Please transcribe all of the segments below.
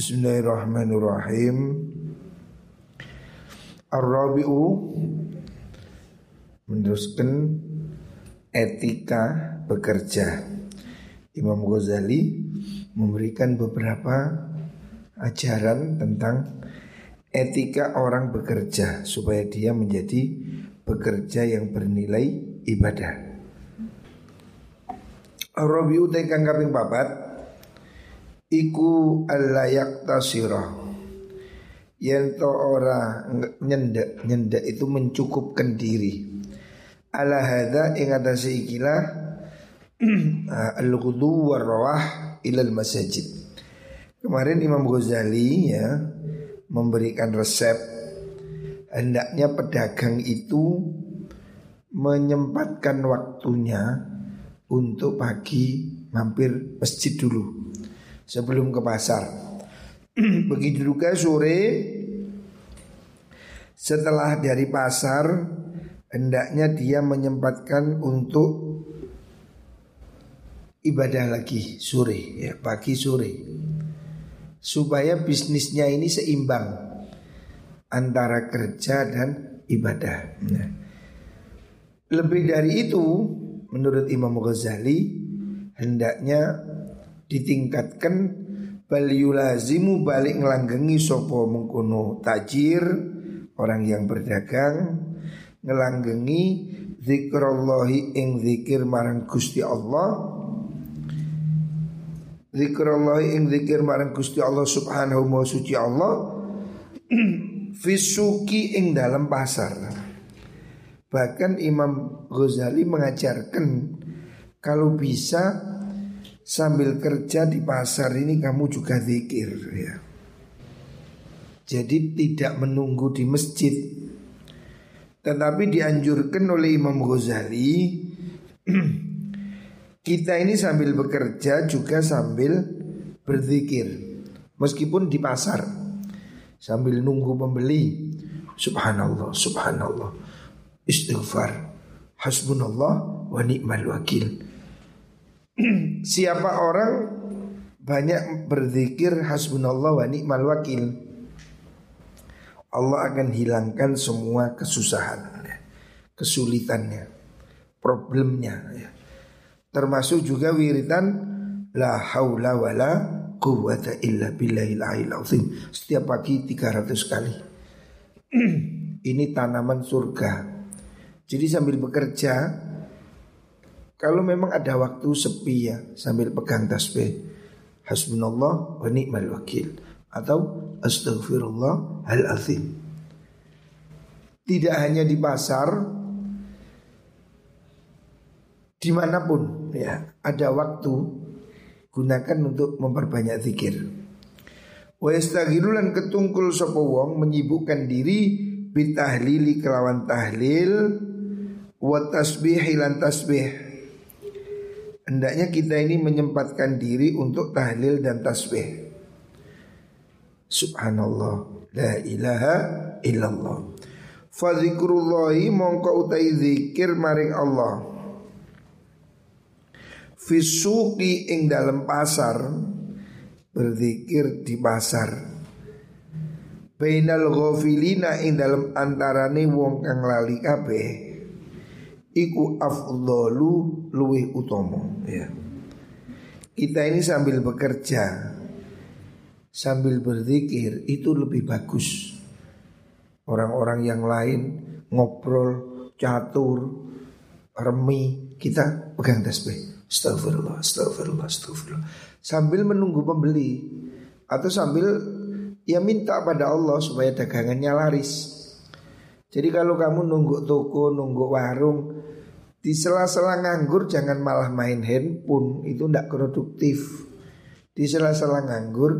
Bismillahirrahmanirrahim. Ar-Rabi'u meneruskan etika bekerja. Imam Ghazali memberikan beberapa ajaran tentang etika orang bekerja supaya dia menjadi bekerja yang bernilai ibadah. Ar-Rabi'u tekang kaping papat iku alayak tasirah. Yen to ora nyendek nyendek itu mencukupkan diri. Ala hadza ing atase ikilah al-ghudu rawah ilal masajid. Kemarin Imam Ghazali ya memberikan resep hendaknya pedagang itu menyempatkan waktunya untuk pagi mampir masjid dulu sebelum ke pasar Begitu juga sore setelah dari pasar hendaknya dia menyempatkan untuk ibadah lagi sore ya pagi sore supaya bisnisnya ini seimbang antara kerja dan ibadah. Nah, lebih dari itu menurut Imam Ghazali hendaknya ditingkatkan bal yulazimu balik ngelanggengi sopo mengkuno tajir orang yang berdagang ngelanggengi zikrullahi ing zikir marang Gusti Allah. Zikrullahi ing zikir marang Gusti Allah subhanahu wa suci Allah fisuki ing dalam pasar. Bahkan Imam Ghazali mengajarkan kalau bisa sambil kerja di pasar ini kamu juga zikir ya. Jadi tidak menunggu di masjid. Tetapi dianjurkan oleh Imam Ghazali kita ini sambil bekerja juga sambil berzikir. Meskipun di pasar sambil nunggu pembeli. Subhanallah, subhanallah. Istighfar. Hasbunallah wa ni'mal wakil. Siapa orang banyak berzikir hasbunallah wa ni'mal wakil. Allah akan hilangkan semua kesusahan Kesulitannya Problemnya ya. Termasuk juga wiridan La haula wa la quwata illa billahil Setiap pagi 300 kali. Ini tanaman surga. Jadi sambil bekerja kalau memang ada waktu sepi ya sambil pegang tasbih Hasbunallah wa ni'mal wakil Atau Astaghfirullah hal azim. Tidak hanya di pasar Di mana pun ya ada waktu Gunakan untuk memperbanyak zikir. Wa ketungkul sopo wong menyibukkan diri bitahlili kelawan tahlil wa tasbih lan tasbih Hendaknya kita ini menyempatkan diri untuk tahlil dan tasbih. Subhanallah, la ilaha illallah. Fadzikrullahi mongko utai zikir maring Allah. Fisuki ing dalam pasar berzikir di pasar. Bainal ghafilina ing dalam antarane wong kang lali kabeh iku afdalu luwih utomo ya. Kita ini sambil bekerja sambil berzikir itu lebih bagus. Orang-orang yang lain ngobrol, catur, remi, kita pegang tasbih. Astagfirullah, astagfirullah, astagfirullah. Sambil menunggu pembeli atau sambil ya minta pada Allah supaya dagangannya laris. Jadi kalau kamu nunggu toko, nunggu warung, di sela-sela nganggur jangan malah main handphone. Itu tidak produktif. Di sela-sela nganggur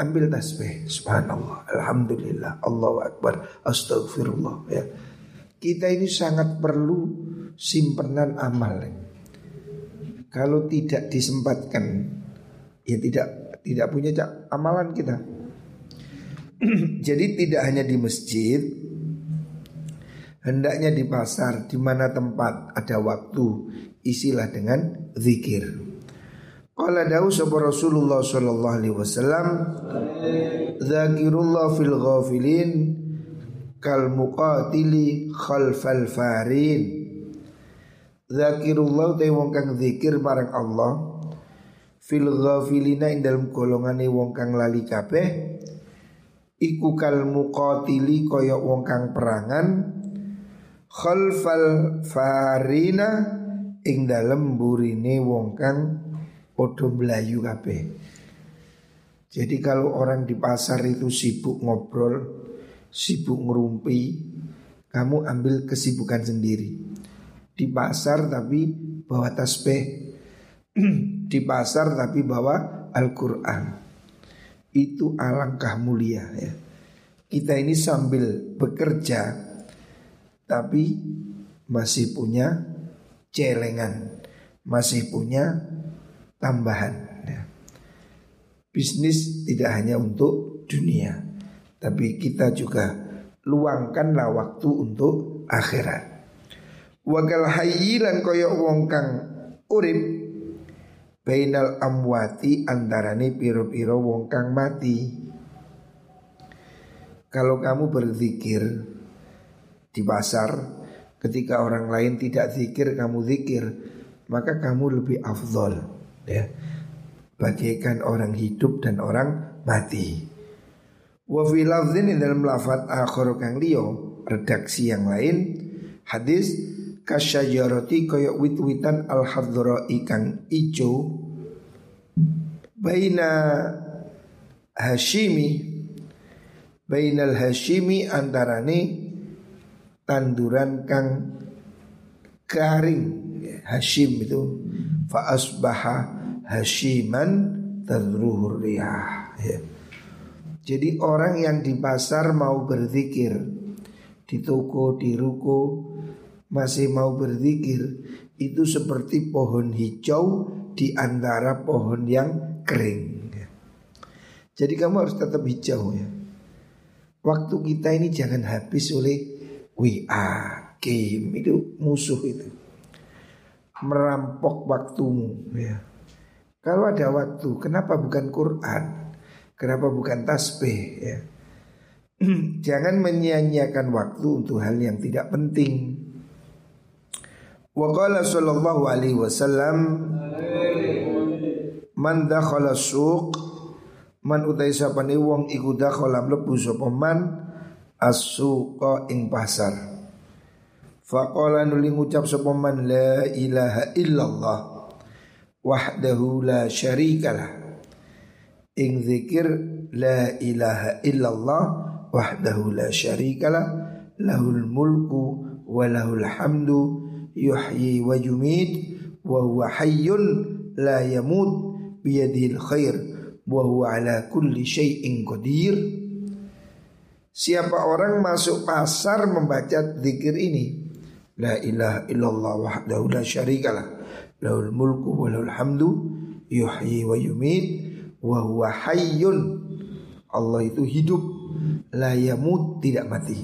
Ambil tasbih. Subhanallah. Alhamdulillah. Allahu Akbar. Astagfirullah ya. Kita ini sangat perlu Simpenan amal. Kalau tidak disempatkan Ya tidak Tidak punya amalan kita. Jadi tidak hanya di masjid Hendaknya di pasar di mana tempat ada waktu isilah dengan zikir. Qala dawu sapa Rasulullah sallallahu alaihi wasallam Zakirullah fil ghafilin kal muqatili khalfal farin Zakirullah te wong kang zikir marang Allah fil ghafilina ing dalam golongane wong kang lali kabeh iku kal muqatili kaya wong kang perangan khalfal farina ing dalam burine wong kang podo melayu kabeh. Jadi kalau orang di pasar itu sibuk ngobrol, sibuk ngerumpi, kamu ambil kesibukan sendiri. Di pasar tapi bawa tasbih, di pasar tapi bawa Al-Quran. Itu alangkah mulia ya. Kita ini sambil bekerja tapi masih punya celengan, masih punya tambahan. Ya. Bisnis tidak hanya untuk dunia, tapi kita juga luangkanlah waktu untuk akhirat. Wagal hayyilan kaya wong kang urip bainal amwati antarane piro-piro wong kang mati. Kalau kamu berzikir di pasar ketika orang lain tidak zikir kamu zikir maka kamu lebih afdol ya bagaikan orang hidup dan orang mati. Wa fi dalam lafaz akhir kang liyo redaksi yang lain hadis kasyajarati kaya wit-witan al hadra ikang ijo baina Hashimi bainal Hashimi antarane tanduran kang garing. Hashim itu. Fa asbaha hashiman tadruhur ya. Jadi orang yang di pasar mau berzikir Di toko, di ruko Masih mau berzikir Itu seperti pohon hijau Di antara pohon yang kering. Ya. Jadi kamu harus tetap hijau ya. Waktu kita ini jangan habis oleh WA, game Itu musuh itu Merampok waktumu ya kalau ada waktu, kenapa bukan Quran? Kenapa bukan tasbih ya? Jangan menyia-nyiakan waktu untuk hal yang tidak penting. Wa qala sallallahu alaihi wasallam Man dakhala suq man utai sapane wong iku dakhala mlebu sapa man as-suqa ing pasar. Faqala nuli ngucap sapa man la ilaha illallah wahdahu la syarikalah ing zikir la ilaha illallah wahdahu la syarikalah lahul mulku wa lahul hamdu yuhyi wa yumit wa huwa hayyun la yamut biyadil khair wa huwa ala kulli syai'in qadir Siapa orang masuk pasar membaca zikir ini? La ilaha illallah wahdahu la syarikalah Lahul mulku wa lahul hamdu Yuhyi wa yumit Wa huwa hayyun. Allah itu hidup La yamut tidak mati.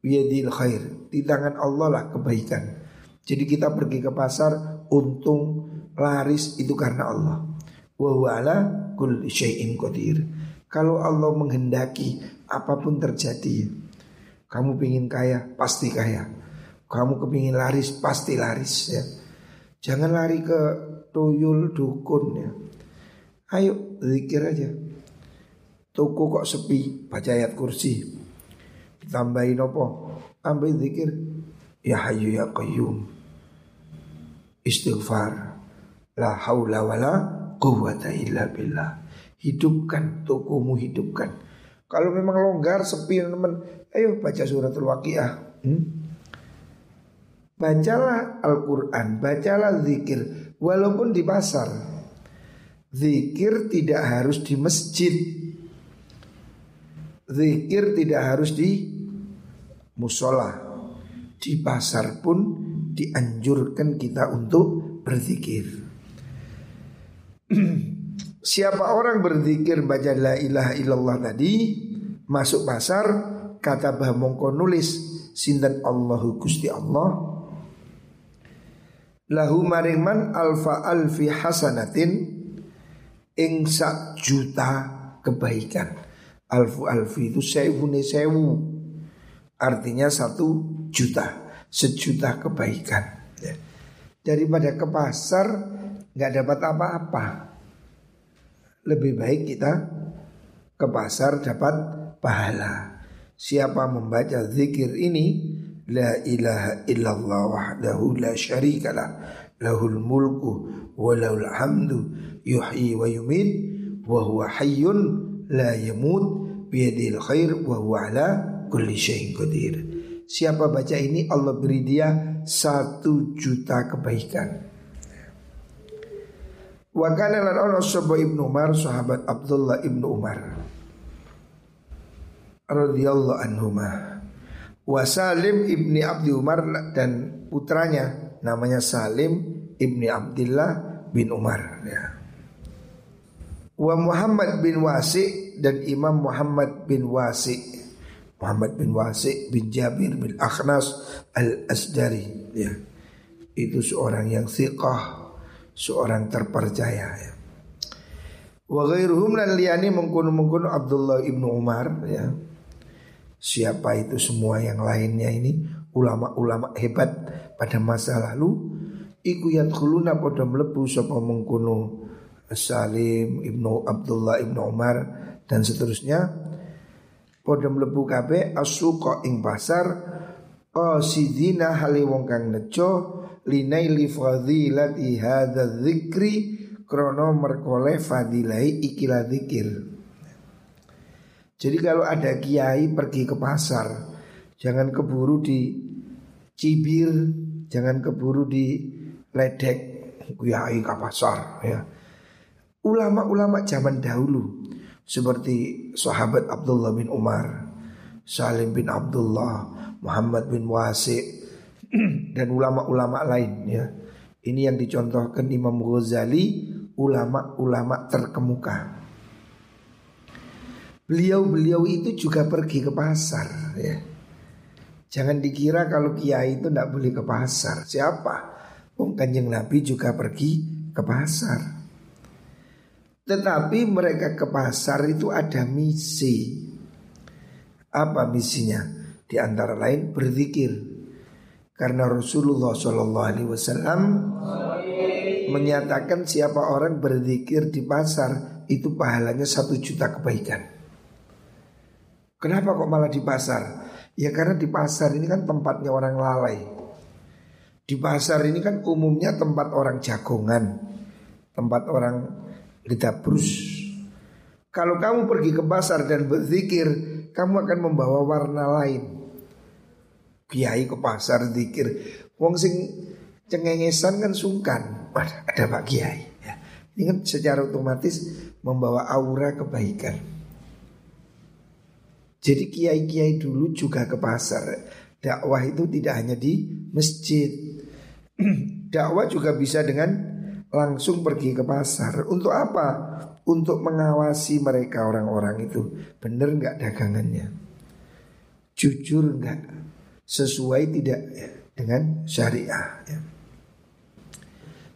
Biyadil khair Di tangan Allah lah kebaikan. Jadi kita pergi ke pasar Untung laris itu karena Allah. Wa huwa ala kulli syai'in qadir. Kalau Allah menghendaki Apa pun terjadi Kamu pingin kaya pasti kaya Kamu kepingin laris pasti laris ya Jangan lari ke tuyul dukun ya. Ayo zikir aja. Toko kok sepi, baca ayat kursi. Ditambahin apa? Tambahin zikir. Ya hayu ya qayyum. Istighfar. La haula wala quwata illa billah. Hidupkan tokomu hidupkan. Kalau memang longgar sepi teman, ayo baca suratul waqiah. Hmm? Bacalah Al-Quran, bacalah zikir Walaupun di pasar Zikir tidak harus di masjid Zikir tidak harus di musola Di pasar pun dianjurkan kita untuk berzikir Siapa orang berzikir baca la ilaha illallah tadi Masuk pasar Kata bah mongko nulis Sindan Allahu Gusti Allah lahu maringman alfa alfi hasanatin ing sak juta kebaikan. Alfu alfi itu sewu ne sewu. Artinya satu juta, sejuta kebaikan. Ya. Daripada ke pasar nggak dapat apa-apa. Lebih baik kita ke pasar dapat pahala. Siapa membaca zikir ini La ilaha illallah wahdahu la syarikalah Lahul mulku wa lahul hamdu Yuhyi wa yumid Wa huwa hayyun la yamut Biyadil khair wa huwa ala kulli syai'in qadir. Siapa baca ini Allah beri dia satu juta kebaikan Wa kana lan ono Ibnu Umar sahabat Abdullah Ibnu Umar radhiyallahu anhumah Wa Salim ibni Abdi Umar dan putranya namanya Salim ibni Abdullah bin Umar ya. Wa Muhammad bin Wasi dan Imam Muhammad bin Wasi Muhammad bin Wasi bin Jabir bin Akhnas al-Asdari ya. Itu seorang yang thiqah Seorang terpercaya ya. Wa ghairuhum lan liyani mengkono-mengkono Abdullah ibnu Umar ya. Siapa itu semua yang lainnya ini? Ulama-ulama hebat pada masa lalu. Iku yadkhuluna pada mlebu sapa mengkono Salim Ibnu Abdullah Ibnu Umar dan seterusnya. Pada mlebu kabeh asuqa ing pasar qasidina hali wong kang nejo linaili fadilati hadza dzikri krono merkole fadilai ikilah dzikir jadi kalau ada kiai pergi ke pasar, jangan keburu di cibir, jangan keburu di ledek kiai ke pasar ya. Ulama-ulama zaman dahulu seperti sahabat Abdullah bin Umar, Salim bin Abdullah, Muhammad bin Wasi dan ulama-ulama lain ya. Ini yang dicontohkan Imam Ghazali, ulama-ulama terkemuka. Beliau-beliau itu juga pergi ke pasar ya. Jangan dikira kalau kiai itu tidak boleh ke pasar. Siapa? Wong Kanjeng Nabi juga pergi ke pasar. Tetapi mereka ke pasar itu ada misi. Apa misinya? Di antara lain berzikir. Karena Rasulullah Shallallahu Alaihi Wasallam menyatakan siapa orang berzikir di pasar itu pahalanya satu juta kebaikan. Kenapa kok malah di pasar? Ya karena di pasar ini kan tempatnya orang lalai. Di pasar ini kan umumnya tempat orang jagongan, tempat orang lidah brus. Kalau kamu pergi ke pasar dan berzikir, kamu akan membawa warna lain. Kiai ke pasar zikir, wong sing cengengesan kan sungkan. ada Pak Kiai. Ya. Ini secara otomatis membawa aura kebaikan. Jadi kiai-kiai dulu juga ke pasar. Dakwah itu tidak hanya di masjid. Dakwah juga bisa dengan langsung pergi ke pasar. Untuk apa? Untuk mengawasi mereka orang-orang itu. Benar nggak dagangannya? Jujur nggak? Sesuai tidak ya, dengan syariah. Ya.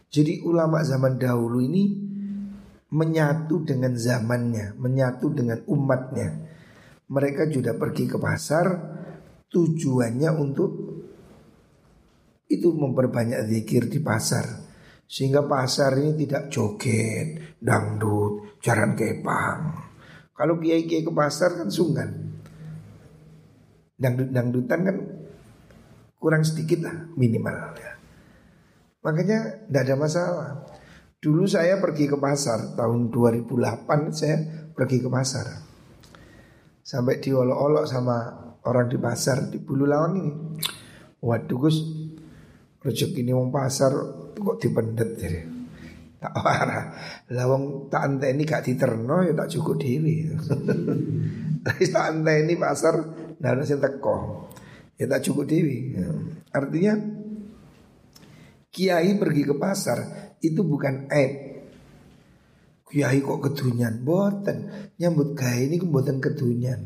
Jadi ulama zaman dahulu ini menyatu dengan zamannya, menyatu dengan umatnya mereka juga pergi ke pasar tujuannya untuk itu memperbanyak zikir di pasar sehingga pasar ini tidak joget, dangdut, jalan kepang. Kalau kiai-kiai ke pasar kan sungkan. Dangdut-dangdutan kan kurang sedikit lah minimal ya. Makanya tidak ada masalah. Dulu saya pergi ke pasar tahun 2008 saya pergi ke pasar. Sampai diolok-olok sama orang di pasar di Bulu Lawang ini. Waduh Gus, rezeki ini wong pasar kok dipendet jadi. Tak parah. Lawang tak ini gak diterno ya tak cukup dewi. Tapi tak ini pasar nana sing teko. Ya tak cukup dewi. Artinya kiai pergi ke pasar itu bukan aib. Kiai kok kedunyan? Boten. Nyambut gawe ini boten kedunyan.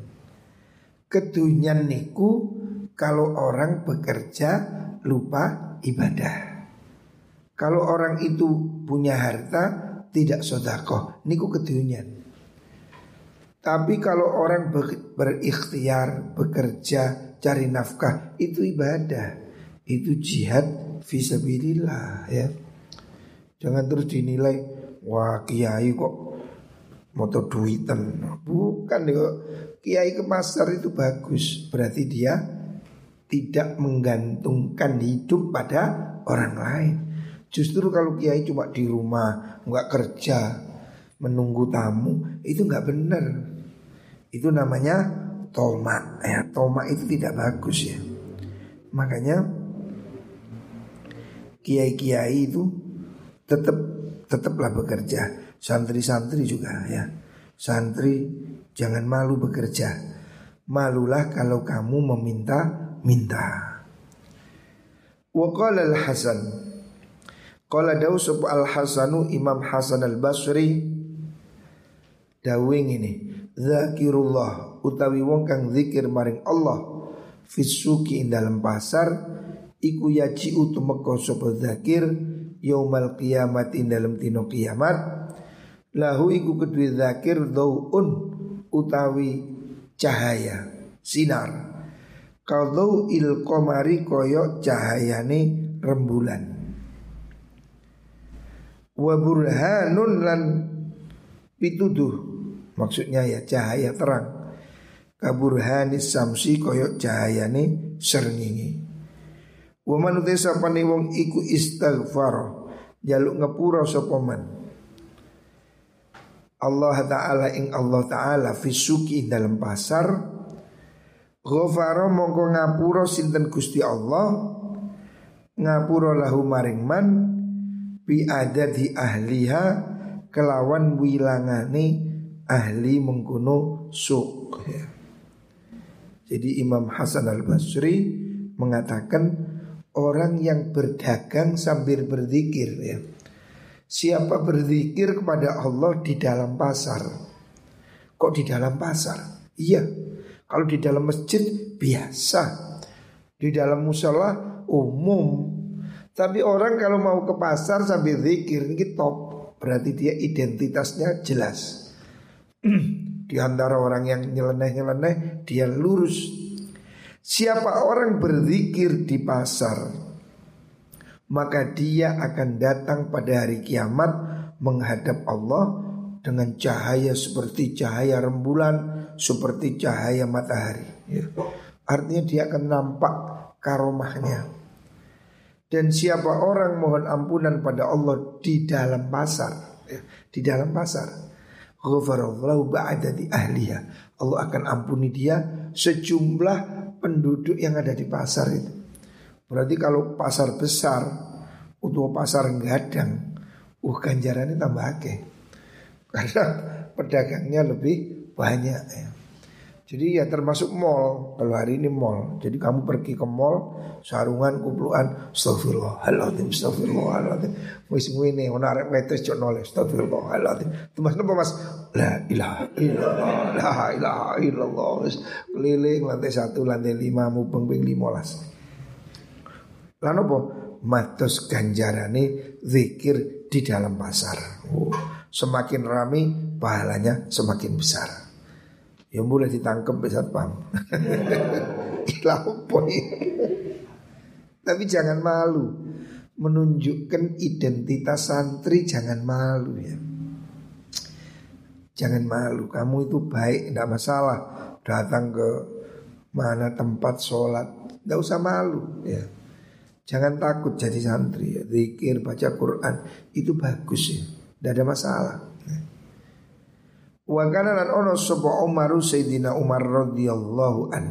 Kedunyan niku Kalau orang bekerja lupa ibadah. Kalau orang itu punya harta tidak sodakoh, niku kedunian. Tapi kalau orang ber, berikhtiar, bekerja, cari nafkah itu ibadah, itu jihad visabilillah ya. Jangan terus dinilai wah kiai kok motor duitan. Bukan kok kiai ke pasar itu bagus, berarti dia tidak menggantungkan hidup pada orang lain. Justru kalau kiai cuma di rumah nggak kerja menunggu tamu itu nggak benar. Itu namanya toma ya. Toma itu tidak bagus ya. Makanya kiai-kiai itu tetap tetaplah bekerja. Santri-santri juga ya. Santri jangan malu bekerja. Malulah kalau kamu meminta-minta. Wa qala al-Hasan Qala dawu al-Hasanu Imam Hasan al-Basri Dawing ini Zakirullah utawi wong kang zikir maring Allah Fisuki ing dalam pasar Iku yaji utumeko sopo zakir Yaumal kiamat ing dalam tino kiamat. Lahu iku kedui zakir Dau'un utawi cahaya Sinar. Kalau il komari koyok cahayane rembulan. Wa burhanun lan pituduh maksudnya ya cahaya terang. Kaburhanis samsi koyok cahayane serngingi wa manute sapane wong iku istighfar jaluk ngapura sapa man? Allah Ta'ala ing Allah Ta'ala fisuki dalam pasar Ghafara mongko ngapura sinten Gusti Allah? Ngapura lahu maring man? Bi di ahliha kelawan wilangane ahli mengkuno suk ya. Jadi Imam Hasan al Basri mengatakan orang yang berdagang sambil berzikir ya. Siapa berzikir kepada Allah di dalam pasar? Kok di dalam pasar? Iya. Kalau di dalam masjid biasa. Di dalam musola umum tapi orang kalau mau ke pasar sambil zikir ini top Berarti dia identitasnya jelas Di antara orang yang nyeleneh-nyeleneh dia lurus. Siapa orang berzikir di pasar Maka dia akan datang pada hari kiamat Menghadap Allah Dengan cahaya seperti cahaya rembulan Seperti cahaya matahari. Ya. Artinya dia akan nampak karomahnya. Dan siapa orang mohon ampunan pada Allah di dalam pasar ya, Di dalam pasar Ghafarallahu ba'ada di ahliya Allah akan ampuni dia sejumlah penduduk yang ada di pasar itu. Berarti kalau pasar besar Untuk pasar gadang Uh ganjarannya tambah akeh. Karena pedagangnya lebih banyak ya. Jadi ya termasuk mall. Kalau hari ini mall. Jadi kamu pergi ke mall Sarungan, kupluan Astagfirullahaladzim Astagfirullahaladzim Wis ngene Ona arek wetes cok noleh Astagfirullahaladzim Itu mas napa mas? La ilaha illallah La ilaha illallah. Keliling lantai satu Lantai lima Mubeng ping limolas. Lalu apa? Matos ganjarane Zikir di dalam pasar. Oh, Semakin rame Pahalanya semakin besar Ya mulai ditangkap besar pam. Tapi jangan malu. Menunjukkan identitas santri Jangan malu ya. Jangan malu. Kamu itu baik tidak masalah. Datang ke mana tempat sholat Tidak usah malu ya. Jangan takut jadi santri ya. Zikir, baca Quran Itu bagus ya. Tidak ada masalah Wa kana lan ono sapa Umar Sayyidina Umar radhiyallahu an.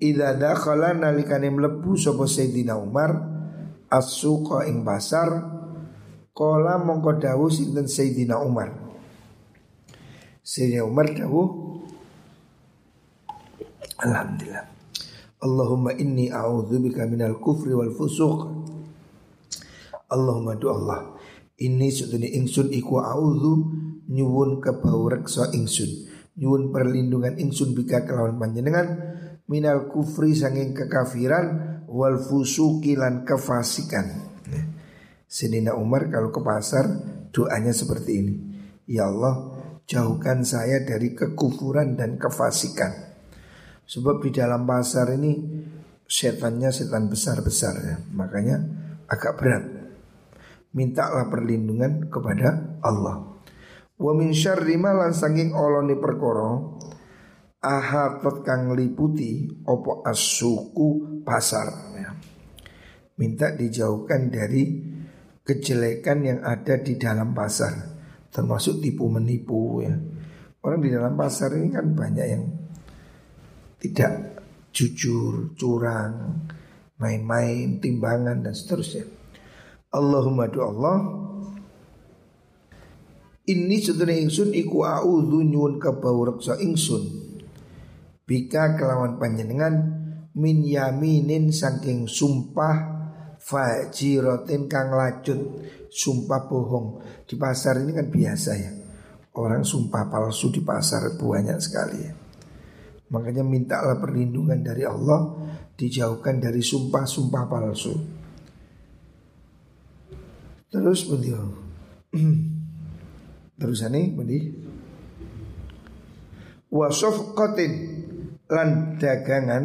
Idza dakhala nalikane mlebu sapa Sayyidina Umar as-suqa ing pasar qala mongko dawuh sinten Sayyidina Umar. Sayyidina Umar dawuh Alhamdulillah. Allahumma inni a'udzubika minal kufri wal fusuq. Allahumma do Allah. Ini sudune ingsun iku a'udzu nyuwun kebau reksa ingsun nyuwun perlindungan ingsun bika kelawan panjenengan minal kufri sanging kekafiran wal fusuki lan kefasikan Sedina Umar kalau ke pasar doanya seperti ini. Ya Allah, jauhkan saya dari kekufuran dan kefasikan. Sebab di dalam pasar ini setannya setan besar-besar ya. Makanya agak berat. Mintalah perlindungan kepada Allah. Wa min syarri ma lan sanging olone perkara ahatot kang liputi opo asuku pasar ya. Minta dijauhkan dari kejelekan yang ada di dalam pasar termasuk tipu menipu ya orang di dalam pasar ini kan banyak yang tidak jujur curang main-main timbangan dan seterusnya Allahumma do Allah ini sedene ingsun iku a'udzu nyuwun kabau reksa ingsun. Bika kelawan panjenengan min yaminin saking sumpah fajirotin kang lacut sumpah bohong. Di pasar ini kan biasa ya. Orang sumpah palsu di pasar banyak sekali ya. Makanya mintalah perlindungan dari Allah dijauhkan dari sumpah-sumpah palsu. Terus beliau terus ini beliau wasofqatin lan dagangan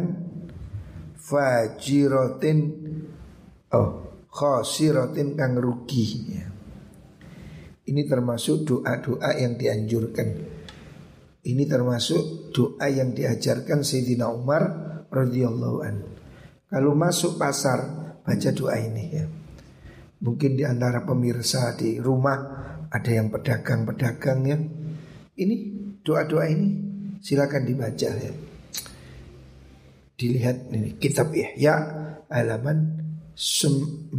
fajirotin Oh, khosiratin kang rugi ya. Ini termasuk doa-doa yang dianjurkan. Ini termasuk doa yang diajarkan Sayyidina Umar radhiyallahu an. Kalau masuk pasar baca doa ini ya. Mungkin di antara pemirsa di rumah ada yang pedagang-pedagang ya. Ini doa-doa ini silakan dibaca ya. Dilihat ini kitab ya, ya halaman 96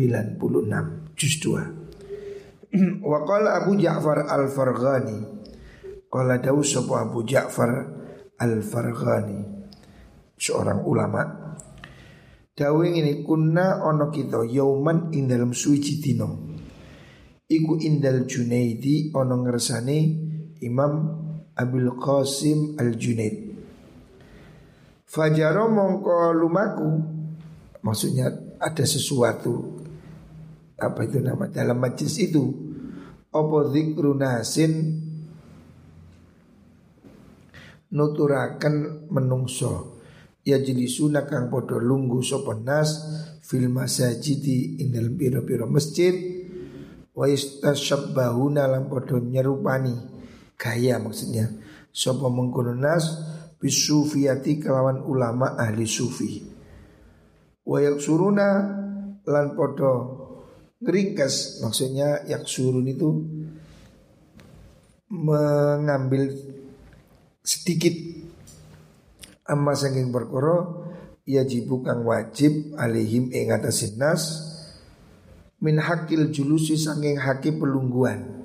juz 2 Wa qala Abu Ja'far Al-Farghani. Qala dawu sapa Abu Ja'far Al-Farghani. Seorang ulama. Dawe ini kunna ono kita yauman ing dalam suci dino Iku indal Junaidi ono ngersane Imam Abil Qasim Al-Junaid. Fajaro mongko lumaku Maksudnya ada sesuatu apa itu nama dalam majlis itu opo zikru nasin nuturakan menungso. Ya jadi kang podo lunggu nas fil ing dalam piro-piro masjid wa istasyabbahuna lam podo nyerupani. Gaya maksudnya. Sapa mengkono nas bisufiyati kelawan ulama ahli sufi. Wayak suruna lan podo ngeringkas maksudnya yak surun itu mengambil sedikit. Amma saking perkara ia kang wajib alihim ing atasin nas min hakil julusi saking haki pelungguan.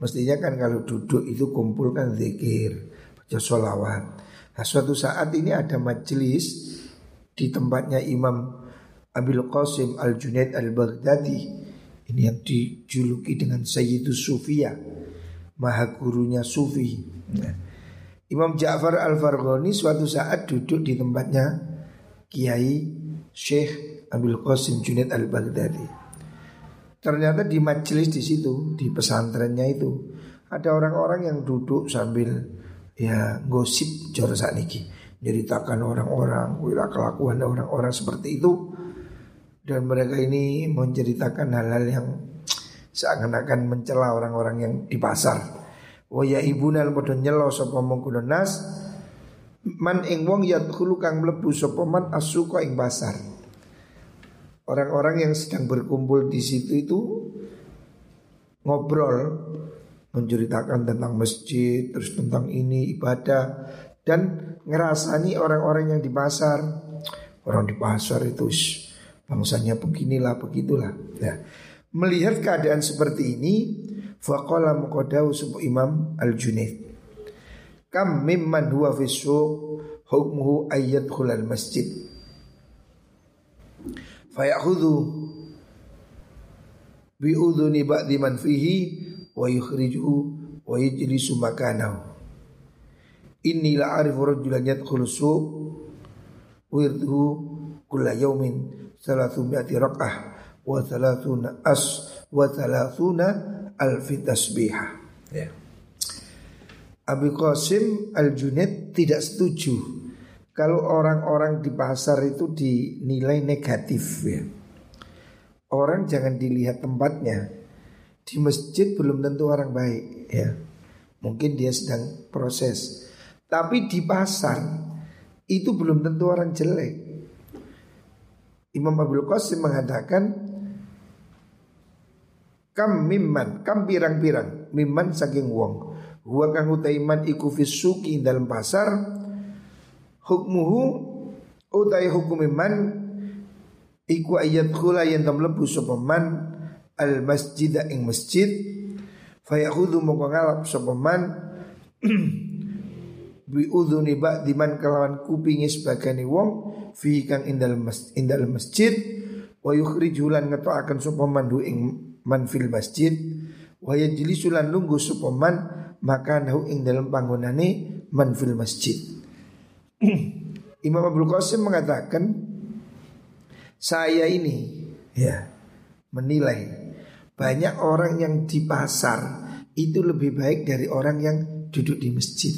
Mestinya kan kalau duduk itu kumpulkan zikir baca sholawat. Nah suatu saat ini ada majelis di tempatnya Imam Abil Qasim Al Junaid Al Baghdadi ini yang dijuluki dengan Sayyidus Sufia maha gurunya Sufi. Nah, Imam Ja'far Al Farghani suatu saat duduk di tempatnya Kiai Syekh Abil Qasim Junaid Al Baghdadi ternyata di majelis di situ di pesantrennya itu ada orang-orang yang duduk sambil ya gosip jor niki ceritakan orang-orang kelakuan orang-orang seperti itu dan mereka ini menceritakan hal-hal yang seakan-akan mencela orang-orang yang di pasar. Wa ya ibuna padha nyelo sapa mengkono nas man ing wong yadkhulu kang mlebu sapa man asuka ing pasar. Orang-orang yang sedang berkumpul di situ itu ngobrol menceritakan tentang masjid, terus tentang ini ibadah dan ngerasani orang-orang yang di pasar. Orang di pasar itu bangsanya beginilah begitulah. Nah, melihat keadaan seperti ini, faqala muqaddahu subuh Imam Al-Junaid. Kam mimman huwa fi hukmuhu ayyad khulal masjid. Fayakhudhu bi udhuni ba'di man fihi wa yukhrijuhu wa yajlisu makanahu. Inni la arifu rajulan yadkhulu suq wirduhu kulla yaumin salatu mi'ati rak'ah wa salatuna as wa thalathuna alfi tasbihah. Ya. Abi Qasim Al-Junaid tidak setuju kalau orang-orang di pasar itu dinilai negatif ya. Orang jangan dilihat tempatnya. Di masjid belum tentu orang baik ya. Mungkin dia sedang proses. Tapi di pasar itu belum tentu orang jelek. Imam Abdul Qasim mengatakan kam mimman, kam pirang-pirang, mimman saking wong. Huwa kang utaiman iku fisuki dalam pasar hukmuhu utai hukum iman iku ayat khula yang tamlebu sopaman al masjid ing masjid fayakhudhu moko ngalap sopaman bi udhuni di man kelawan kupingi sebagian wong fi kang indal mas, indal masjid wa yukhrijulan ngetoaken sapa man ing man fil masjid wa yajlisulan lunggu sapa man maka nahu ing dalam panggonane man fil masjid Imam Abdul Qasim mengatakan saya ini ya menilai banyak orang yang di pasar itu lebih baik dari orang yang duduk di masjid.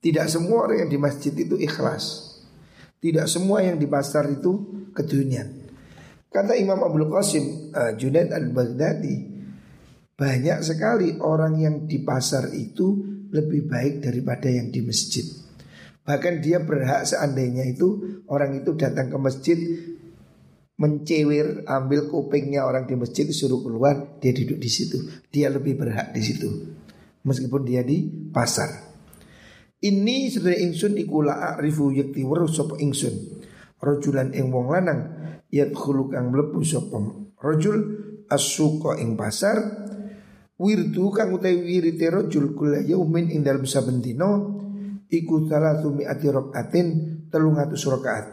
Tidak semua orang yang di masjid itu ikhlas. Tidak semua yang di pasar itu kedunian. Kata Imam Abdul Qasim uh, Junaid al-Baghdadi, banyak sekali orang yang di pasar itu lebih baik daripada yang di masjid. Bahkan dia berhak seandainya itu orang itu datang ke masjid mencewir ambil kupingnya orang di masjid suruh keluar dia duduk di situ dia lebih berhak di situ meskipun dia di pasar ini sebenarnya ingsun ikula arifu yakti sapa ingsun. Rajulan ing wong lanang yadkhulu kang mlebu sapa rajul as-suqa ing pasar wirdu kang utawi wirite rajul kula yaumin ing dalem saben dina iku salatu mi'ati rakaatin 300 rakaat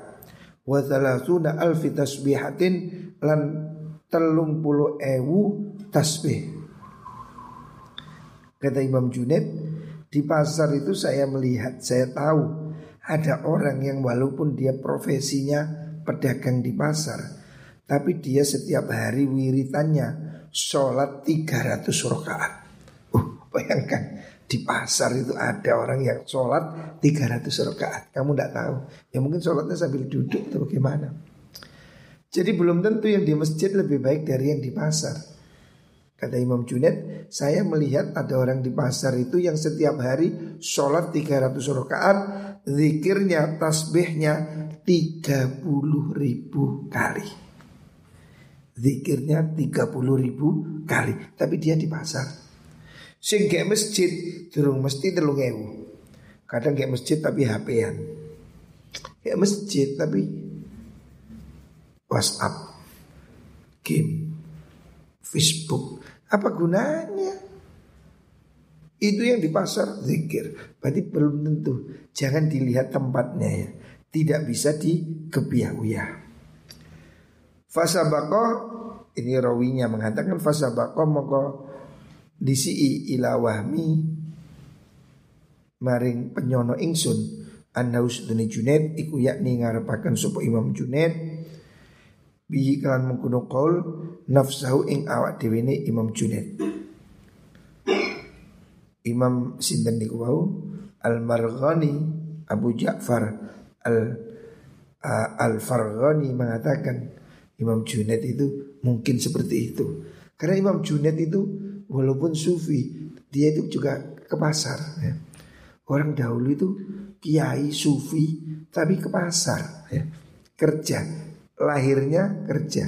wa salatuna alfi tasbihatin lan telung puluh ewu tasbih. Kata Imam Junaid di pasar itu saya melihat, saya tahu ada orang yang walaupun dia profesinya pedagang di pasar, tapi dia setiap hari wiritannya sholat 300 rakaat. Uh, bayangkan di pasar itu ada orang yang sholat 300 rakaat. Kamu tidak tahu. Ya mungkin sholatnya sambil duduk atau bagaimana. Jadi belum tentu yang di masjid lebih baik dari yang di pasar. Kata Imam Junaid, saya melihat ada orang di pasar itu yang setiap hari sholat 300 rakaat, zikirnya, tasbihnya 30 ribu kali. Zikirnya 30 ribu kali, tapi dia di pasar. Sing masjid, durung mesti telung ewu. Kadang kayak masjid tapi HP-an. Kayak masjid tapi WhatsApp, game, Facebook, apa gunanya? Itu yang di pasar zikir. Berarti belum tentu. Jangan dilihat tempatnya ya. Tidak bisa dikebiah Fasa bako ini rawinya mengatakan fasa bako moko disi ila wahmi maring penyono ingsun annaus duni junaid iku yakni ngarepaken sapa Imam Junaid bihi kalan mengkuno kaul nafsahu ing awak dhewe Imam Junaid. Imam sinten niku wau Al-Marghani Abu Ja'far Al uh, Al-Farghani mengatakan Imam Junaid itu mungkin seperti itu. Karena Imam Junaid itu walaupun sufi, dia itu juga ke pasar ya. Orang dahulu itu kiai sufi tapi ke pasar ya. Kerja lahirnya kerja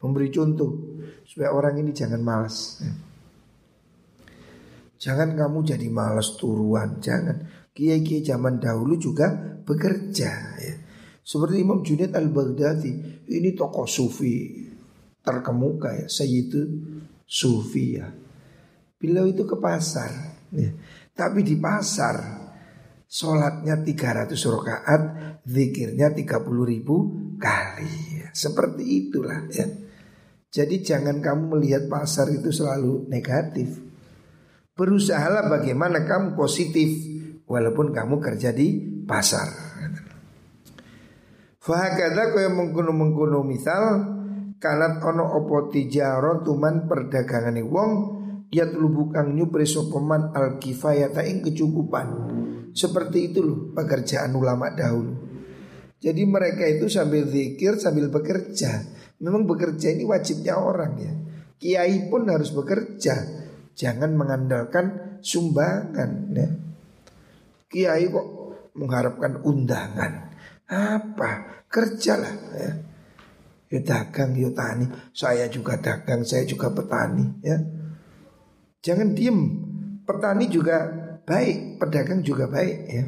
Memberi contoh Supaya orang ini jangan malas ya. Jangan kamu jadi malas turuan Jangan Kiai-kiai zaman dahulu juga bekerja ya. Seperti Imam Junaid al-Baghdadi Ini tokoh sufi Terkemuka ya Sayyidu sufi ya Beliau itu ke pasar ya. Tapi di pasar Sholatnya 300 rakaat Zikirnya 30 ribu kali Seperti itulah ya. Jadi jangan kamu melihat pasar itu selalu negatif. Berusahalah bagaimana kamu positif Walaupun kamu kerja di pasar. Fahakada kau yang mengkuno-mengkuno misal kanat ono opo tijaro tuman perdagangane wong ya telubu kang nyupri sopeman al kifayata ing kecukupan. Seperti itu loh pekerjaan ulama dahulu. Jadi mereka itu sambil zikir sambil bekerja. Memang bekerja ini wajibnya orang ya. Kiai pun harus bekerja. Jangan mengandalkan sumbangan ya. Kiai kok mengharapkan undangan. Apa? Kerjalah ya. Ya dagang, ya tani. Saya juga dagang, saya juga petani ya. Jangan diem. Petani juga baik, pedagang juga baik ya.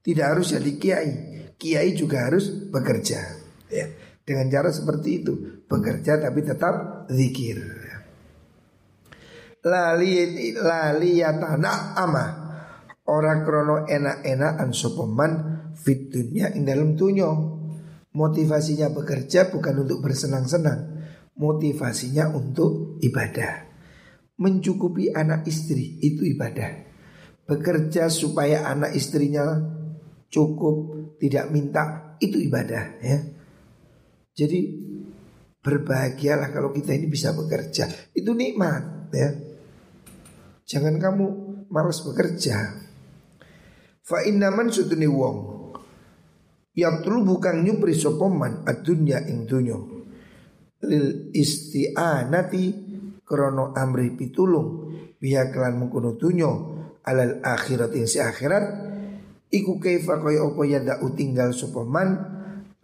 Tidak harus jadi kiai. Kiai juga harus bekerja ya. Dengan cara seperti itu, bekerja tapi tetap zikir. Lali lali yatana ama orang krono enak-enakan sopeman fit dunia dalam tunyo Motivasinya bekerja bukan untuk bersenang-senang. Motivasinya untuk ibadah. Mencukupi anak istri itu ibadah. Bekerja supaya anak istrinya cukup Tidak minta itu ibadah ya. Jadi berbahagialah kalau kita ini bisa bekerja. Itu nikmat ya. Jangan kamu malas bekerja. Fa innaman sutuni wong yang telu bukan nyupri sopoman adunya ing dunyo lil isti'anati krono amri pitulung. Biya kelan mengkono dunyo alal akhirat ing si akhirat. Iku kaifa kaya apa yada tinggal sopoman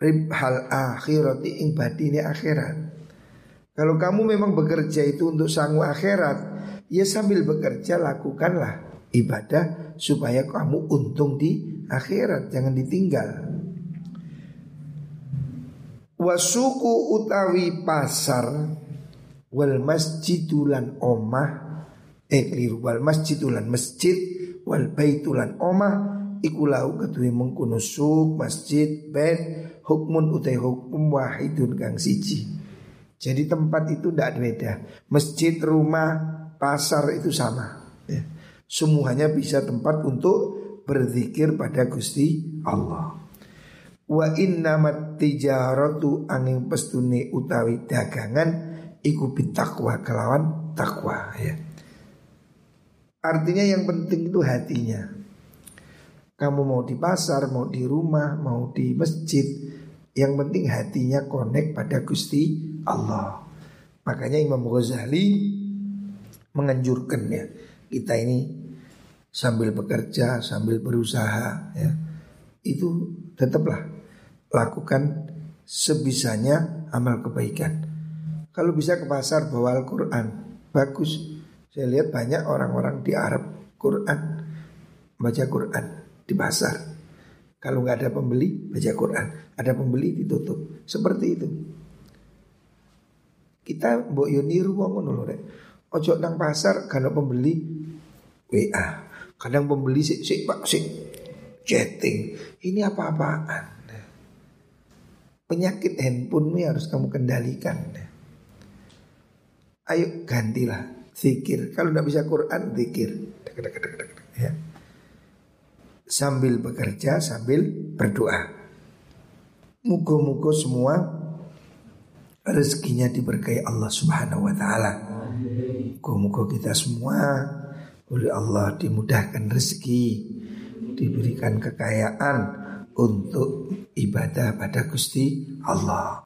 rib hal akhirat ing badine akhirat. Kalau kamu memang bekerja itu untuk sangu akhirat ya sambil bekerja lakukanlah ibadah supaya kamu untung di akhirat jangan ditinggal Wasuku utawi pasar wal masjidulan omah eh keliru wal masjidulan masjid wal baitulan omah iku lau ketui mengkuno suk masjid bait hukmun utai hukum wahidun kang siji. Jadi tempat itu tidak beda. Masjid, rumah, pasar itu sama. Ya. Semuanya bisa tempat untuk berzikir pada Gusti Allah. Wa innamat tijaratu angin pestune utawi dagangan iku bitakwa kelawan takwa ya. Artinya yang penting itu hatinya. Kamu mau di pasar, mau di rumah, mau di masjid, yang penting hatinya connect pada Gusti Allah. Makanya Imam Ghazali menganjurkan ya kita ini sambil bekerja, sambil berusaha ya. Itu tetaplah lakukan sebisanya amal kebaikan. Kalau bisa ke pasar bawa Al-Quran, bagus. Saya lihat banyak orang-orang di Arab Quran, baca Quran di pasar. Kalau nggak ada pembeli, baca Quran. Ada pembeli ditutup. Seperti itu. Kita mbok yo niru wong ngono lho rek. Ojo nang pasar kalau pembeli WA. Kadang pembeli sik sik Pak sik chatting. Ini apa-apaan? Penyakit handphonemu harus kamu kendalikan. Ayo gantilah zikir. Kalau tidak bisa Quran, zikir. Ya. Sambil bekerja, sambil berdoa. Mugo-mugo semua rezekinya diberkahi Allah Subhanahu wa taala. Mugo-mugo kita semua oleh Allah dimudahkan rezeki, diberikan kekayaan, untuk ibadah pada Gusti Allah.